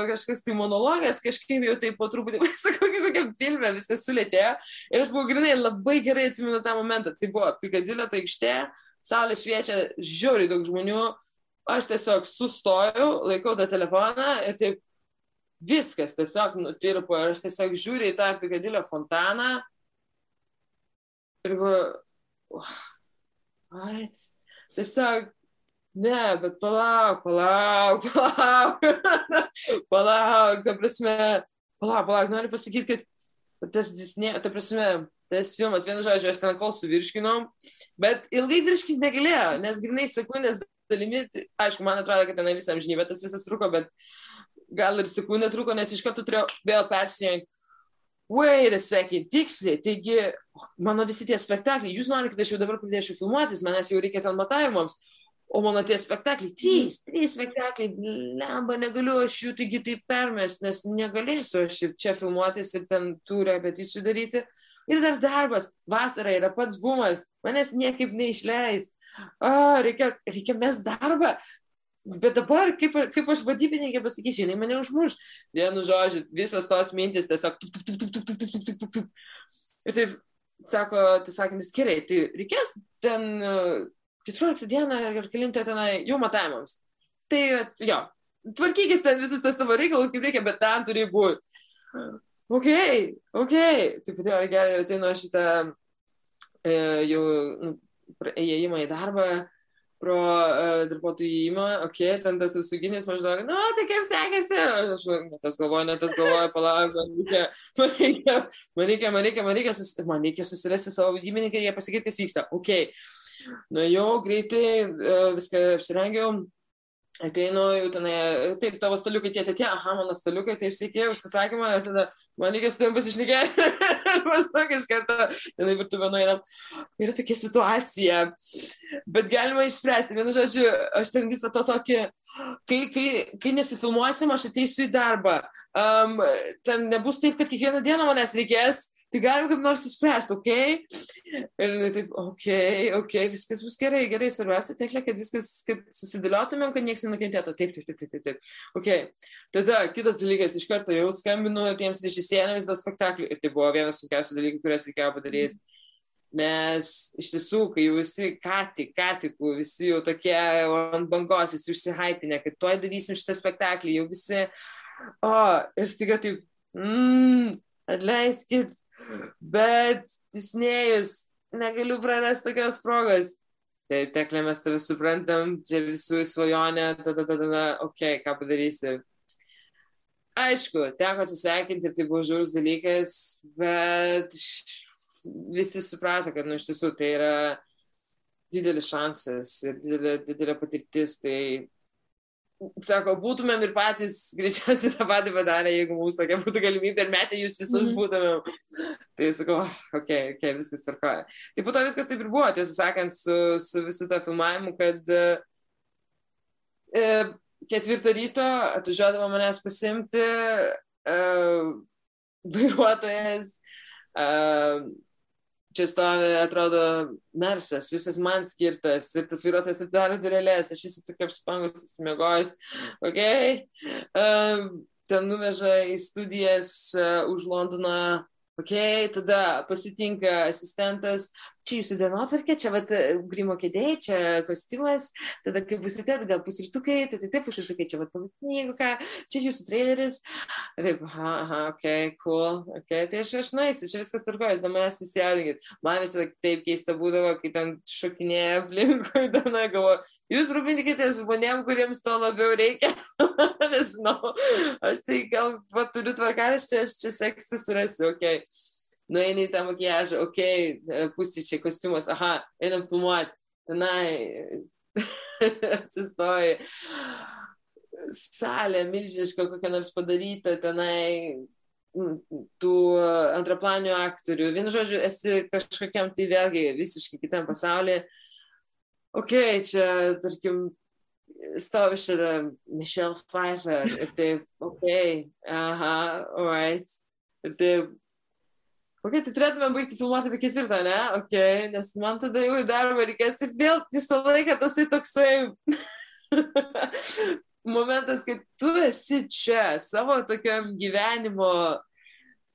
kažkoks tai monologas, kažkaip jau taip po truputį, sakau, kaip kokiam filme, viskas sulėtėjo. Ir aš buvau grinai labai gerai atsimenu tą momentą. Tai buvo Pikadilio ta aikštė, saulė šviečia, žiūri daug žmonių, aš tiesiog sustojau, laikau tą telefoną ir taip viskas tiesiog nutirpo ir aš tiesiog žiūriu į tą Pikadilio fontaną ir galvoju, what? Tiesiog, ne, bet palauk, palauk, palauk, palauk, ta prasme, palauk, palauk, noriu pasakyti, kad tas Disney, ta prasme, tas filmas, vienu žodžiu, aš ten kol suvirškinom, bet ilgai virškinti negalėjo, nes grinai sekundės dalimi, tai, aišku, man atrodo, kad ten visam žinybė tas visas truko, bet gal ir sekundė truko, nes iš karto turėjau vėl persijungti. Wait a second, tiksliai, taigi mano visi tie spektakliai, jūs norite, kad aš jau dabar pradėčiau filmuotis, manęs jau reikia ten matavimams, o mano tie spektakliai, trys, trys spektakliai, lemba, negaliu aš jų taigi taip permest, nes negalėsiu aš ir čia filmuotis ir ten tų repeticijų daryti. Ir dar darbas, vasara yra pats bumas, manęs niekaip neišleis. O, reikia, reikia mes darbą. Bet dabar, kaip, kaip aš vadybininkė pasakysiu, jinai mane užmuš. Vienu žodžiu, visos tos mintis tiesiog. Tuk, tuk, tuk, tuk, tuk, tuk, tuk, tuk, tuk. Ir taip, sako, tai sakymis, gerai, tai reikės ten 14 dieną ir kilintę tenai jau matavimams. Tai jo, tvarkykis ten visus tas savo reikalus, kaip reikia, bet ten turi būti ok, ok, taip pat gerai, ateinu aš šitą e, jau nu, įėjimą į darbą pro uh, darbuotojų įėjimą, ok, ten tas apsauginis maždaug, na, tai kaip sekėsi, aš ne tas galvoju, ne tas galvoju, palauk, man reikia, man reikia, man reikia, man reikia, man reikia, sus, man reikia susirasti savo vadybininką ir jie pasakyti, kas vyksta, ok, nu jau greitai uh, viską apsirengiau, ateinu jau tenai, taip, tavo staliukai tie, tie, tie, aha, mano staliukai, taip, sėkėjau, užsisakymą, ir tada man reikia su tavim pasišnekėti, maždaug iš karto tenai virtuvę nueinam. Yra tokia situacija, bet galima išspręsti. Vienu žodžiu, aš ten visą to tokį, kai, kai, kai nesifilmuosim, aš ateisiu į darbą. Um, ten nebus taip, kad kiekvieną dieną manęs reikės tai galim kaip nors įspręsti, ok? Ir taip, ok, ok, viskas bus gerai, gerai, svarbiausia, teklė, kad viskas, kad susidėliotumėm, kad niekas nenukentėtų. Taip, taip, taip, taip, taip, taip. Ok. Tada kitas dalykas, iš karto jau skambinu tiems režisieriams dėl spektaklių ir tai buvo vienas sunkiausių dalykų, kuriuos reikėjo padaryti. Nes iš tiesų, kai jau visi ką tik, ką tik, visi jau tokie ant bangos, visi užsihypinę, kad tuoj darysim šitą spektaklį, jau visi, o, ir staiga taip, mmm, atleiskit, bet Disnėjus, negaliu prarasti tokios progos. Taip, teklė mes tave suprantam, čia visų svajonė, tada, tada, tada, okei, okay, ką padarysi. Aišku, teko susveikinti ir tai buvo žiaurus dalykas, bet visi suprato, kad, nu, iš tiesų tai yra didelis šansas ir didelė, didelė patirtis, tai sako, būtumėm ir patys greičiausiai tą patį padarę, jeigu mūsų tokia būtų galimybė ir metė jūs visus mm. būtumėm. Tai sakau, okei, okay, okay, viskas tvarkoja. Tai po to viskas taip ir buvo, tiesą sakant, su, su visu tą filmavimu, kad e, ketvirtą ryto atvažiuodavo manęs pasimti e, vairuotojas Uh, čia stovi, atrodo, mersas, visas man skirtas ir tas vairuotojas atidaro durelės, aš visi tik apspangus, susimegojus, ok, uh, ten nuveža į studijas uh, už Londoną Ok, tada pasitinka asistentas, čia jūsų dienotvarkė, čia vat, grimo kėdė, čia kostiumas, tada kai busite, gal pusrytukai, tai tai taip pusrytukai, čia vat pavadinimai, ką, čia jūsų traileris. Taip, aha, aha, ok, cool, ok, tai aš aš nueisiu, čia viskas tarkojas, da manęs įsiaudinkit. Man visą taip keista būdavo, kai ten šokinėja aplinkui, tada galvoju, jūs rūpinkitės žmonėm, kuriems to labiau reikia. Nežinau, aš tai gal va, turiu tvarkaraštį, aš čia seksiu surasiu, ok nueini į tą makiažą, okei, okay, pusryčiai, kostiumas, aha, einam filmuoti, tenai atsistoji, salė milžiniška kokia nors padaryta, tenai tų antraplanių aktorių. Vienu žodžiu, esi kažkokiam tai vėlgi visiškai kitam pasaulyje. Ok, čia, tarkim, stovi šalia Michelle Pfeiffer ir taip, ok, aha, alright. Ir taip, Ok, tai turėtume baigti filmuoti apie ketvirtą, ne? Ok, nes man tada jau į darbą reikės ir vėl visą laiką tasai toksai momentas, kad tu esi čia, savo tokiam gyvenimo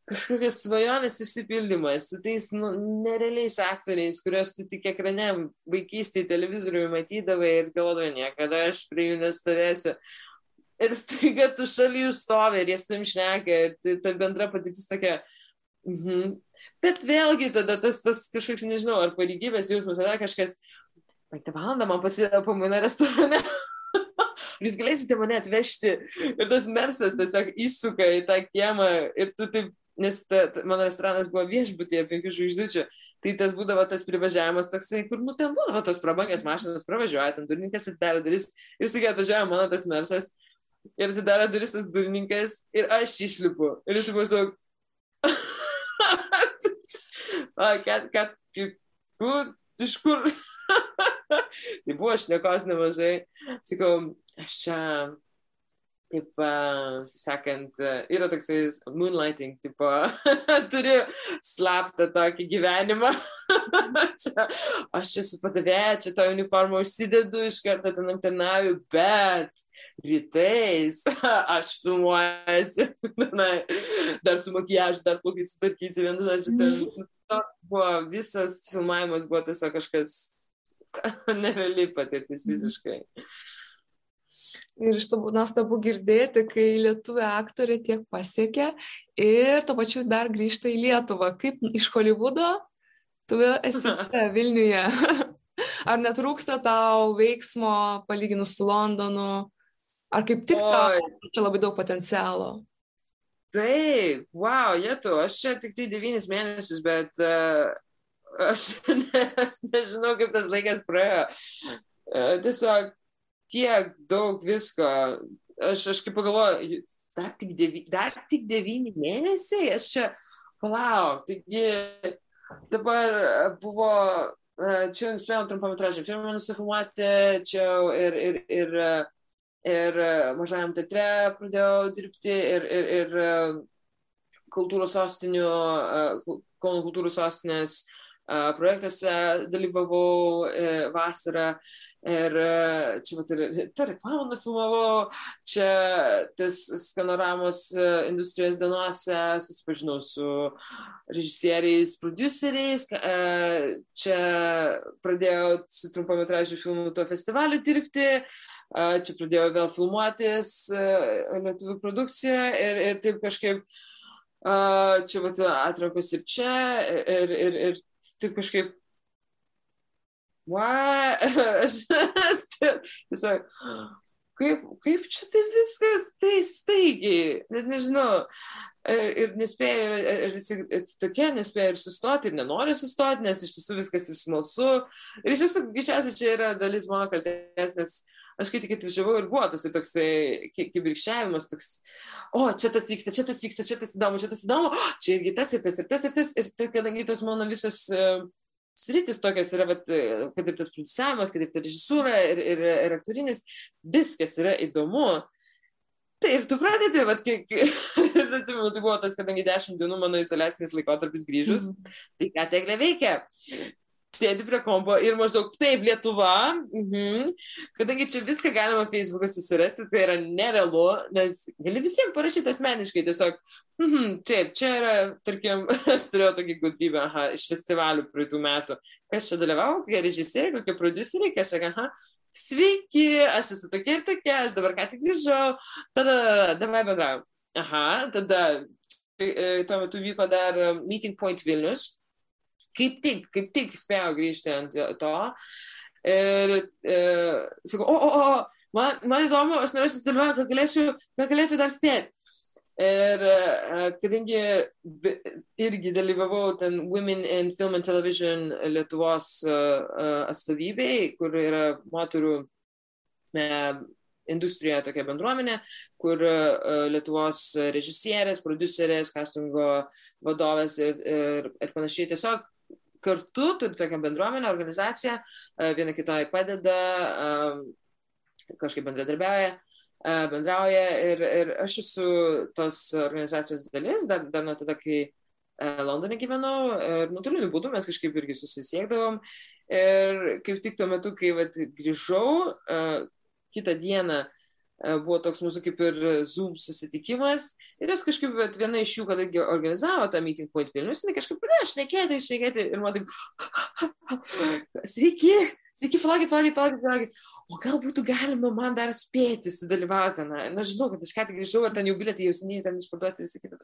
kažkokios svajonės išsipildymas, su tais nu, nerealiais aktoriais, kuriuos tu tik ekrane vaikystėje televizoriuje matydavai ir galvodavai, niekada aš prie jų nestovėsiu. Ir staiga tu šalia jų stovi ir jie su tam šneka ir tai ta bendra patirtis tokia, Mhm. Bet vėlgi tada tas, tas kažkoks, nežinau, ar pareigybės jausmas, ar kažkas, penktą valandą man pasideda pamaina restorane. Jūs galėsite mane atvežti ir tas mersas tiesiog įsuka į tą kiemą ir tu taip, nes ta, ta, mano restoranas buvo viešbutyje penkių žvaigždučių, tai tas būdavo tas privažiavimas toksai, kur, nu, ten būdavo tos prabangės mašinas, pravažiuoja, ten durininkas atidarė duris ir staiga atvažiavo mano tas mersas ir atidarė duris tas durininkas ir aš išlipu ir jis taip maždaug kad, kad, kur, iš kur. tai buvo šnekos nemažai. Sakau, aš čia, taip, uh, sakant, yra toksai moonlighting, tipo, turiu slaptą tokį gyvenimą. čia, aš čia su padavėja, čia tą uniformą užsidedu, iš karto ten aptarnauju, bet rytais aš filmuojasi, dar su makijažu, dar plaukai sutvarkyti, vienu žodžiu, ten mhm toks buvo, visas filmavimas buvo tiesiog kažkas nerealiai patirtis mhm. visiškai. Ir iš to nuostabu girdėti, kai lietuvė aktorė tiek pasiekė ir tuo pačiu dar grįžta į Lietuvą. Kaip iš Hollywoodo tu esi čia Vilniuje. Ar netrūksta tau veiksmo palyginus su Londonu? Ar kaip tik tau čia labai daug potencialo? Taip, wow, jėtų, aš čia tik tai devynis mėnesius, bet uh, aš, ne, aš nežinau, kaip tas laikas praėjo. Uh, tiesiog tiek daug visko. Aš, aš kaip pagalvoju, dar tik, devy, dar tik devyni mėnesiai, aš čia, palauk, taigi dabar buvo, uh, čia nusprendžiau trumpametražį filmą nusifilmuoti, čia ir, ir, ir uh, ir e, mažajam teatre pradėjau dirbti ir, ir, ir e, kultūros sostinių, e, Kauno kultūros sostinės projektuose dalyvavau vasarą. Ir čia vat, ir tą reklamą nufilmavau, čia tas skanoramos industrijos dienose susipažinau su režisieriais, produceriais, čia pradėjau su trumpametražiu filmu to festivaliu dirbti, čia pradėjau vėl filmuotis lietuvių produkciją ir, ir taip kažkaip čia vat, atrankos ir čia ir, ir, ir taip kažkaip What? Tiesiog, kaip, kaip čia tai viskas tai staigiai, net nežinau. Ir, ir nespėja, ir, ir, ir tokia nespėja ir sustoti, ir nenori sustoti, nes iš tiesų viskas ir smalsu. Ir iš tiesų, greičiausiai čia yra dalis mano kaltės, nes aš kai tik atvažiavau ir buvo tas toksai kibirkščiavimas, toks, o, čia tas vyksta, čia tas vyksta, čia tas įdomu, čia tas įdomu, o, čia irgi tas ir tas ir tas ir tas. Ir tai, kadangi tos mano visos uh, sritis tokios yra, bet, kad ir tas produciavimas, kad ir ta režisūra ir, ir, ir aktorinis, viskas yra įdomu. Taip, tu pradedi, kai, kai, ir atsimenu, tai buvo tas, kadangi dešimt dienų mano izolacinis laikotarpis grįžus, mm. tai ką teklė veikia? Sėdi prie kompo ir maždaug taip, Lietuva, mhm. kadangi čia viską galima Facebook'e susirasti, tai yra nerealu, nes gali visiems parašyti asmeniškai, tiesiog, mhm, taip, čia yra, tarkim, aš turėjau tokį gudrybę, aha, iš festivalių praeitų metų, kas čia dalyvavo, kokie režisieriai, kokie produceriai, kažką, aha, sveiki, aš esu tokia ir tokia, aš dabar ką tik grįžau, tada, davai bendrauju. Aha, tada e, tuo metu vyko dar Meeting Point Vilnius, kaip tik, kaip tik spėjau grįžti ant to. Ir e, sakau, o, o, o, man, man įdomu, aš noriu susidalyvauti, kad galėčiau, kad galėčiau dar spėti. Ir e, kadangi irgi dalyvavau ten Women in Film and Television Lietuvos e, e, atstovybei, kur yra moterų industrijoje tokia bendruomenė, kur Lietuvos režisierės, producerės, castingo vadovės ir, ir, ir panašiai tiesiog kartu turi tokią bendruomenę, organizaciją, e, viena kitai padeda, e, kažkaip bendradarbiauja, e, bendrauja ir, ir aš esu tos organizacijos dalis, dar, dar nuo tada, kai Londone gyvenau ir nuotoliniu būdu mes kažkaip irgi susisiekdavom. Ir kaip tik tuo metu, kai vat, grįžau, kitą dieną buvo toks mūsų kaip ir Zoom susitikimas ir jos kažkaip, bet viena iš jų, kadangi organizavo tą meeting point Vilnius, jinai kažkaip pradėjo šnekėti, šnekėti ir man taip, sveiki, sveiki, palaukit, palaukit, palaukit, palaukit, o gal būtų galima man dar spėti sudalyvauti, na, na žinau, kad aš ką tik grįžau, ar ten jau bilietai jau seniai ten išparduoti, visi kitą.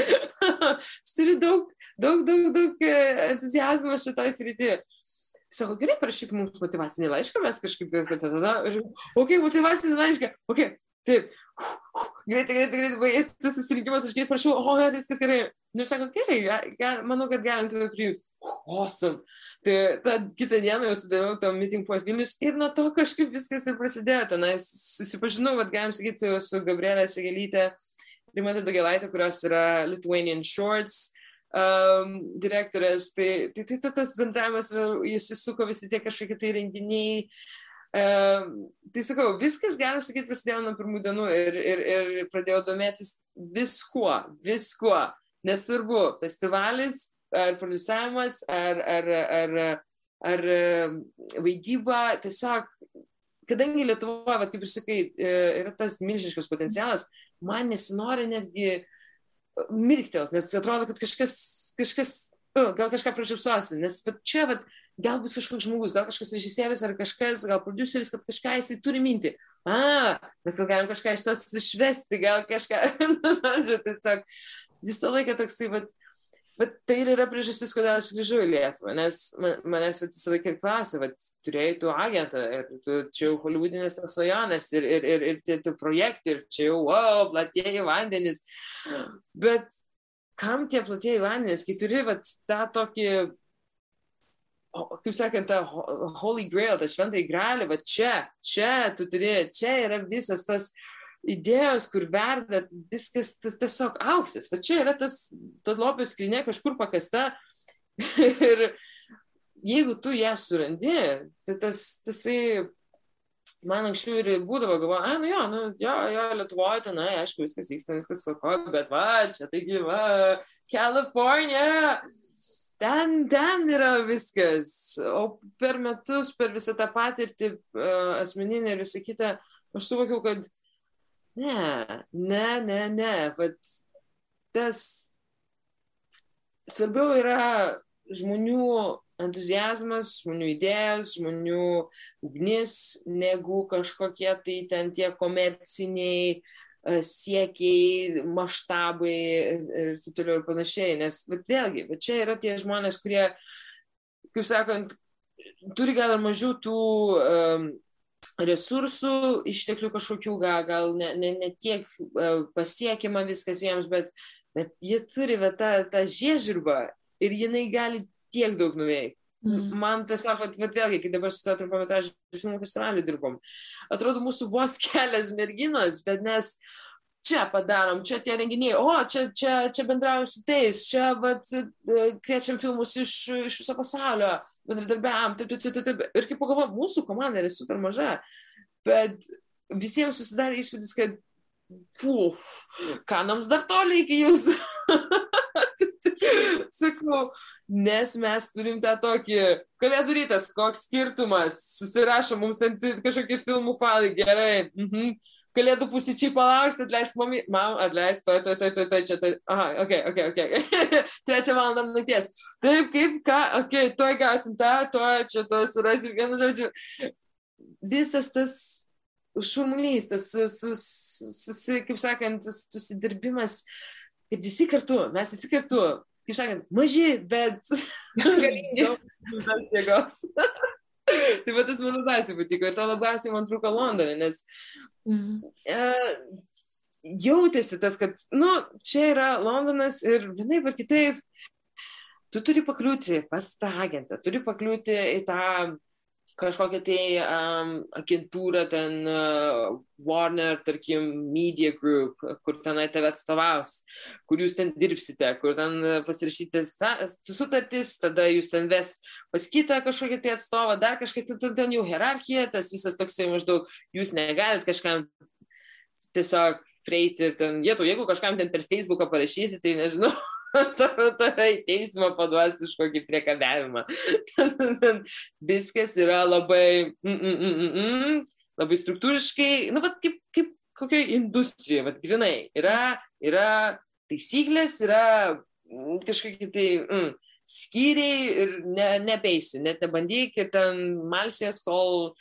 aš turiu daug, daug, daug, daug e, entuzijazmo šitoje srityje. Sako, gerai, parašyk mums motivacinį laišką, mes kažkaip, tada, okei, okay, motivacinį laišką, okei, okay, taip, greitai, greitai, greitai, baigėsi tas susirinkimas, aš greit prašau, o, viskas gerai. Nu, sako, gerai, ger, manau, kad galim tave priimti. Awesome. Tai tą kitą dieną jau sudalyvau tam meeting point Vilnius ir nuo to kažkaip viskas ir prasidėjo. Tenais susipažinau, vad galim sakyti, su Gabrielė Segelytė, Rimata Dogelaitė, kurios yra Lithuanian Shorts um, direktorės, tai, tai, tai tas bendravimas, jis įsuko visi tie kažkokie tai renginiai. Um, tai sakau, viskas, galim sakyti, prasidėjo nuo pirmų dienų ir, ir, ir pradėjau domėtis viskuo, viskuo. Nesvarbu, festivalis, ar produsavimas, ar, ar, ar, ar vaidyba, tiesiog, kadangi Lietuva, kaip jūs sakai, e, yra tas milžiniškas potencialas, man nesinori netgi uh, mirktelt, nes atrodo, kad kažkas, kažkas uh, gal kažką pražiopsosi, nes čia vat, gal bus kažkoks žmogus, gal kažkas režisierius ar kažkas, gal produceris, kad kažką jisai turi minti. A, mes gal galim kažką iš tos išvesti, gal kažką, nu, žodžiu, tiesiog visą laiką toksai, vat, Bet tai ir yra priežastis, kodėl aš grįžau į Lietuvą, nes manęs visą laiką klausė, kad turėjai tu agentą ir tu, čia jau holivudinės tos svajonės ir, ir, ir, ir tie tu projektai ir čia jau, wow, platieji vandenys. Bet kam tie platieji vandenys, kai turi vat, tą tokį, kaip sakant, tą holy grail, tą šventąjį gralį, va čia, čia tu turi, čia yra visas tas idėjos, kur verda viskas tas, tiesiog auksas. Va čia yra tas, tas lopio skrinė kažkur pakasta ir jeigu tu ją surandi, tai tas, tasai, man anksčiau ir būdavo, galvoju, a, nu jo, nu, jo, jo, Lietuvoje tenai, aišku, viskas vyksta, viskas svako, bet va, čia taigi, va, Kalifornija. Ten, ten yra viskas. O per metus, per visą tą patirtį uh, asmeninę ir visą kitą, aš suvokiau, kad Ne, ne, ne, ne. Vat tas svarbiau yra žmonių entuzijazmas, žmonių idėjos, žmonių ugnis, negu kažkokie tai ten tie komerciniai e, siekiai, maštabai ir taip toliau ir panašiai. Nes, bet vėlgi, bet čia yra tie žmonės, kurie, kaip sakant, turi gal ir mažiau tų um, resursų, išteklių kažkokių, gal, gal ne, ne, ne tiek e, pasiekima viskas jiems, bet, bet jie turi va, tą, tą žiežirbą ir jinai gali tiek daug nuveikti. Mm. Man tiesiog, bet, bet vėlgi, kai dabar su to trumpametražiu filmų festivaliu dirbom, atrodo mūsų vos kelias merginos, bet mes čia padarom, čia tie renginiai, o čia, čia, čia bendraujam su tais, čia vat, e, kviečiam filmus iš, iš viso pasaulio bendradarbiavam, taip, taip, taip, taip. Ir kaip pagalvoju, mūsų komanda yra super maža, bet visiems susidarė įspūdis, kad Uf, kanams dar toli iki jūsų. Sakau, nes mes turim tą tokį, kalėdų rytas, koks skirtumas, susirašo mums ten kažkokie filmų failai, gerai. Mhm. Kalėdų pusryčiai palauks, atleisk mami, mam, atleisk, toj, toj, toj, toj, toj, čia, toj. Aha, ok, ok, ok. Trečią valandą nakties. Taip, kaip, ką, ok, toj gausim tą, toj, čia, to surasim, vienu žodžiu. Visas tas šurmulys, tas, sus, sus, kaip sakant, susidirbimas, kad visi kartu, mes visi kartu, kaip sakant, maži, bet galingi. tai va tas man labiausiai patiko ir to labiausiai man trūko Londone, nes mm. uh, jautėsi tas, kad, nu, čia yra Londonas ir vienaip ar kitaip, tu turi pakliūti pas tą agentą, turi pakliūti į tą kažkokią tai um, agentūrą, ten uh, Warner, tarkim, Media Group, kur tenai tave atstovaus, kur jūs ten dirbsite, kur ten pasirašysite sutartis, tada jūs ten ves pas kitą kažkokią tai atstovą, dar kažkas, ten, ten jau hierarchija, tas visas toksai maždaug, jūs negalit kažkam tiesiog prieiti ten, jėtų, jeigu kažkam ten per Facebooką parašysi, tai nežinau, tave į teismą paduos iš kokį priekabiavimą. Viskas yra labai, mm, mm, mm, mm, labai struktūriškai, nu, bet kaip, kaip kokioje industrijoje, vad grinai, yra, yra taisyklės, yra kažkokie tai mm, skyriai ir ne, nebeisi, net nebandyk ir ten malsės, kol,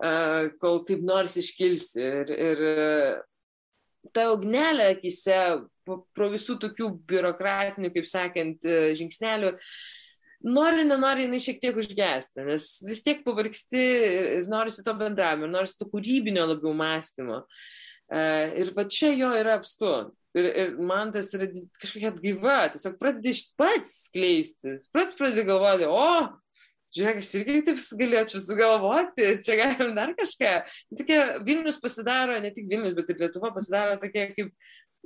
uh, kol kaip nors iškilsi. Ir, ir ta ugnelė akise pro visų tokių biurokratinių, kaip sakant, e, žingsnelių, nori, nenori, jinai šiek tiek užgesti, nes vis tiek pavargsti ir norisi to bendravimo, norisi to kūrybinio labiau mąstymo. E, ir va čia jo yra apstu. Ir, ir man tas yra kažkokia atgyva, tiesiog pradedi pats skleistis, pats pradedi galvoti, o, žiūrėk, aš irgi taip galėčiau sugalvoti, čia galim dar kažką. Tokia Vilnius pasidaro, ne tik Vilnius, bet ir Lietuva pasidaro tokia kaip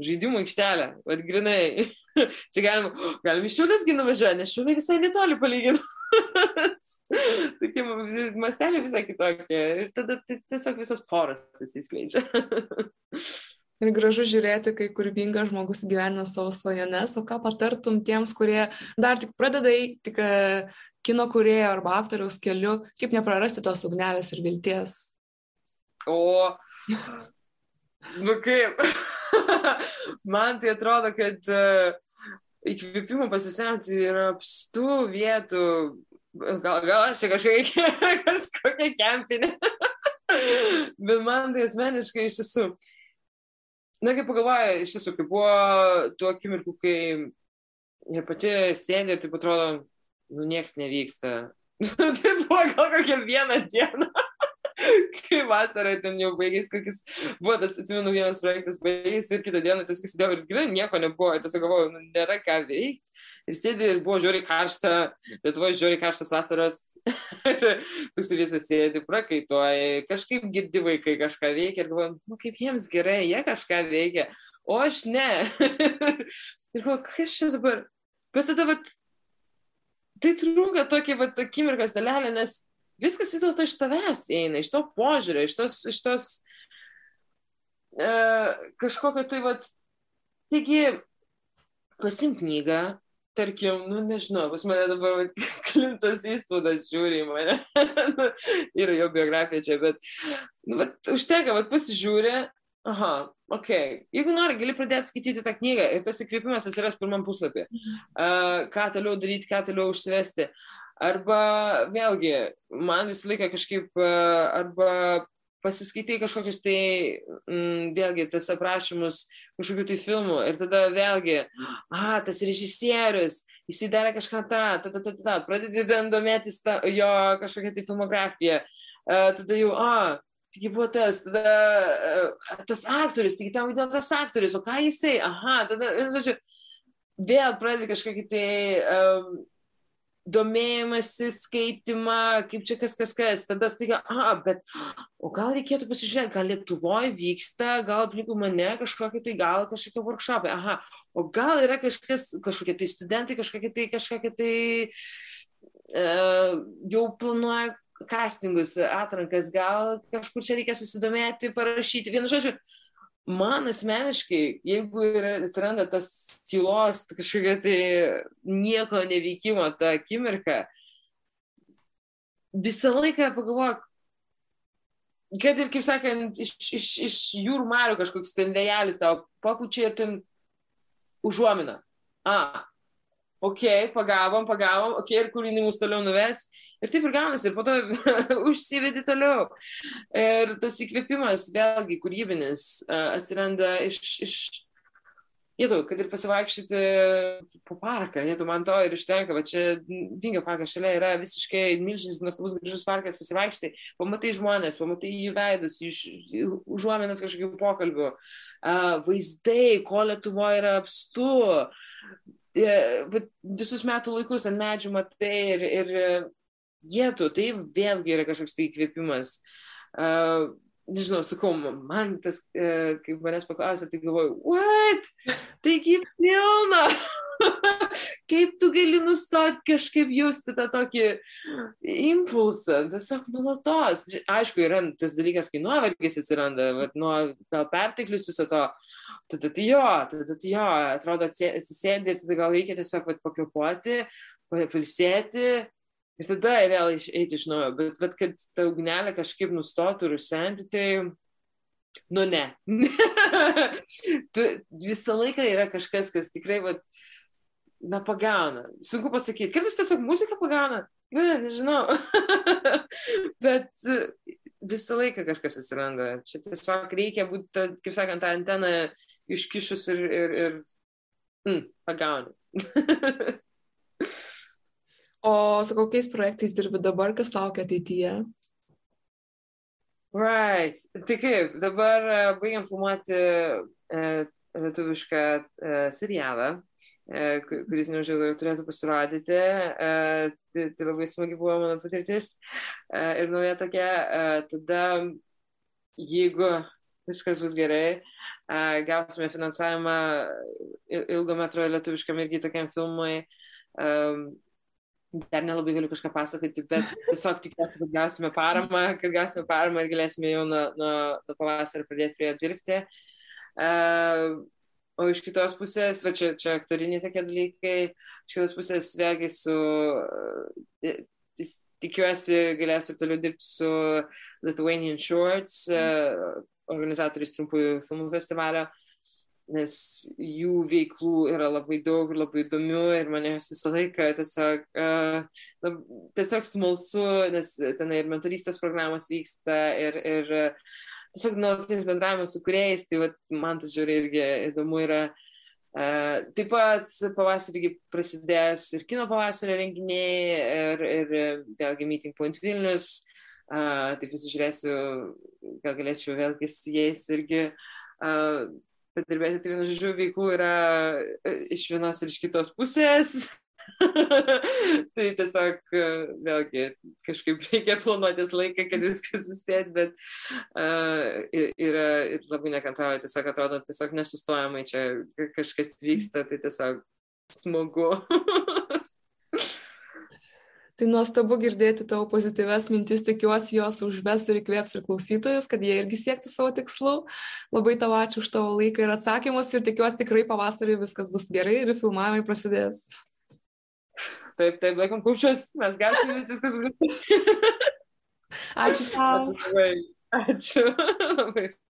žaidimų aikštelę, vad grinai. Čia galim, galim iš šiulėsgi nuvažiuoti, nes šiulė visai netoli palyginti. Tokie mastelė visai kitokie. Ir tada tiesiog visas poras atsiskleidžia. Ir gražu žiūrėti, kai kūrybingas žmogus gyvena savo svajones, o ką patartum tiems, kurie dar tik pradeda eiti kino kurėjo arba aktoriaus keliu, kaip neprarasti tos ugnelės ir vilties. O, nu kaip, man tai atrodo, kad uh, įkvėpimo pasisemti yra apstų vietų, gal, gal aš čia kažkokia, kažkokia kempinė, bet man tai asmeniškai iš tiesų, na kaip pagalvoju, iš tiesų, kaip buvo tuo akimirku, kai jie pati sėdė ir taip atrodo, nu nieks nevyksta. tai buvo gal kokią vieną dieną. Kai vasarą ten jau baigėsi, kokis buvo tas, atsimenu, vienas projektas baigėsi ir kitą dieną tiesiog sėdėjau ir gyvenau, nieko nebuvo, tiesiog galvojau, nu, nėra ką veikti. Ir sėdi ir buvo žiūri karšta, Lietuvoje žiūri karštas vasaros. tu su visą sėdi, prakaituoji, kažkaip girdi vaikai kažką veikia ir galvoju, nu kaip jiems gerai, jie kažką veikia, o aš ne. ir galvoju, kas čia dabar. Bet tada, vat, tai trunka tokia, vat, akimirkas dalelė, nes viskas vis dėlto iš tavęs eina, iš to požiūrio, iš tos, iš tos e, kažkokio tai, vat, taigi, pasim knygą, tarkim, nu nežinau, pas mane dabar Klintas įspūdas žiūri į mane, yra jo biografija čia, bet, nu, vat, užtenka, vat, pasižiūri, aha, ok, jeigu nori, gali pradėti skaityti tą knygą ir tas įkvėpimas atsiras pirmam puslapį, uh, ką toliau daryti, ką toliau užsivesti. Uh, Arba vėlgi, man visą laiką kažkaip, e, arba pasiskaitai kažkokius tai, m, mm, vėlgi, tas aprašymus kažkokių tai filmų ir tada vėlgi, a, tas režisierius, jisai darė kažką tą, ta, ta, ta, ta, pradedi domėtis ta, jo kažkokią tai filmografiją, a, e, tada jau, a, Taigi buvo tas, tada uh, tas aktorius, taigi tam įdėl tas aktorius, o ką jisai, aha, tada, žodžiu, vėl pradedi kažkokį tai um, domėjimąsi, skaitimą, kaip čia kas, kas, kas. Tada staiga, a, bet, o gal reikėtų pasižiūrėti, gal Lietuvoje vyksta, gal aplinkų mane kažkokie tai, gal kažkokie workshopai, aha, o gal yra kažkas, kažkokie tai studentai, kažkokie tai, kažkokie tai uh, jau planuoja castingus, atrankas, gal kažkur čia reikia susidomėti, parašyti. Vienu žodžiu, man asmeniškai, jeigu yra, atsiranda tas tylos, kažkokia tai nieko neveikimo ta akimirka, visą laiką pagalvoju, kad ir, kaip sakant, iš, iš, iš jūrų marių kažkoks ten vėjelis tau papučia ir ten užuomina. A, ok, pagavom, pagavom, ok, ir kur jinai mus toliau nuves. Ir taip ir gaunasi, ir po to užsivedi toliau. Ir tas įkvėpimas, vėlgi, kūrybinis, atsiranda iš, iš jėtų, kad ir pasivaikščioti po parką, jėtų man to ir užtenka, va čia Vingio parkas šalia yra visiškai milžinis, nuostabus, gražus parkas, pasivaikštai, pamatai žmonės, pamatai jų veidus, jų užuomenas kažkokių pokalbių, vaizdai, ko Lietuvoje yra apstu, visus metų laikus ant medžių matai ir, ir jėtų, tai vėlgi yra kažkoks tai įkvėpimas. Uh, nežinau, sakau, man tas, uh, kai manęs paklausė, tai galvoju, what? Taigi pilna. Kaip tu gali nustoti kažkaip jausti tą tokį impulsą, tiesiog nuolatos. Aišku, yra tas dalykas, kai nuovargis atsiranda, vat, nuo gal perteklius viso to, tada tai jo, tada tai jo, atrodo atsisėdi ir tada gal reikia tiesiog pakvepuoti, palsėti Ir tada vėl eiti iš naujo. Bet, bet kad ta ugnelė kažkaip nustotų rusenti, tai, nu ne. tu, visą laiką yra kažkas, kas tikrai, va, na, pagauna. Sunku pasakyti. Kartais tiesiog muzika pagauna. Ne, nežinau. bet visą laiką kažkas atsiranda. Čia tiesiog reikia būti, kaip sakant, tą anteną iškišus ir, ir, ir mm, pagauni. O su kokiais projektais dirbi dabar, kas laukia ateityje? Right. Tai kaip, dabar uh, baigiam filmuoti uh, lietuvišką uh, serialą, kuris neužilgo turėtų pasirodyti. Tai, tai labai smagi buvo mano patirtis. Ir nauja tokia, tada jeigu viskas bus gerai, gausime finansavimą ilgo metro lietuviškam irgi tokiam filmui. Um, dar nelabai galiu kažką pasakoti, bet tiesiog tikiuosi, kad gausime paramą, kad gausime paramą ir galėsime jau nuo, nuo, nuo pavasario pradėti prie jo dirbti. Uh, o iš kitos pusės, va čia, čia aktoriniai tokie dalykai, iš kitos pusės vėlgi su, uh, tikiuosi, galėsiu toliau dirbti su Lithuanian Shorts, uh, organizatoriais trumpųjų filmų festivalio. Uh, nes jų veiklų yra labai daug ir labai įdomių ir mane visą laiką tiesiog, uh, lab, tiesiog smalsu, nes ten ir mentorystės programos vyksta ir, ir tiesiog nuolatinis bendravimas su kuriejais, tai vat, man tas žiūri irgi įdomu yra. Uh, taip pat pavasarį prasidės ir kino pavasario renginiai ir, ir vėlgi Meeting Point Vilnius. Uh, taip pasižiūrėsiu, gal galėčiau vėlgi su jais irgi uh, padirbėti, tai vienu žodžiu veiklų yra e, iš vienos ir iš kitos pusės. tai tiesiog e, vėlgi kažkaip reikia planuotis laiką, kad viskas suspėt, bet uh, yra ir labai nekantrauja, tiesiog atrodo, tiesiog nesustojamai čia kažkas vyksta, tai tiesiog smagu. Tai nuostabu girdėti tavo pozityves mintis, tikiuosi jos užves ir įkvėps ir klausytojus, kad jie irgi siektų savo tikslų. Labai tau ačiū už tavo laiką ir atsakymus ir tikiuosi tikrai pavasarį viskas bus gerai ir filmavimai prasidės. Taip, taip, laikom kupčius, mes galime viskas bus gerai. Ačiū tau. Ačiū. Ačiū.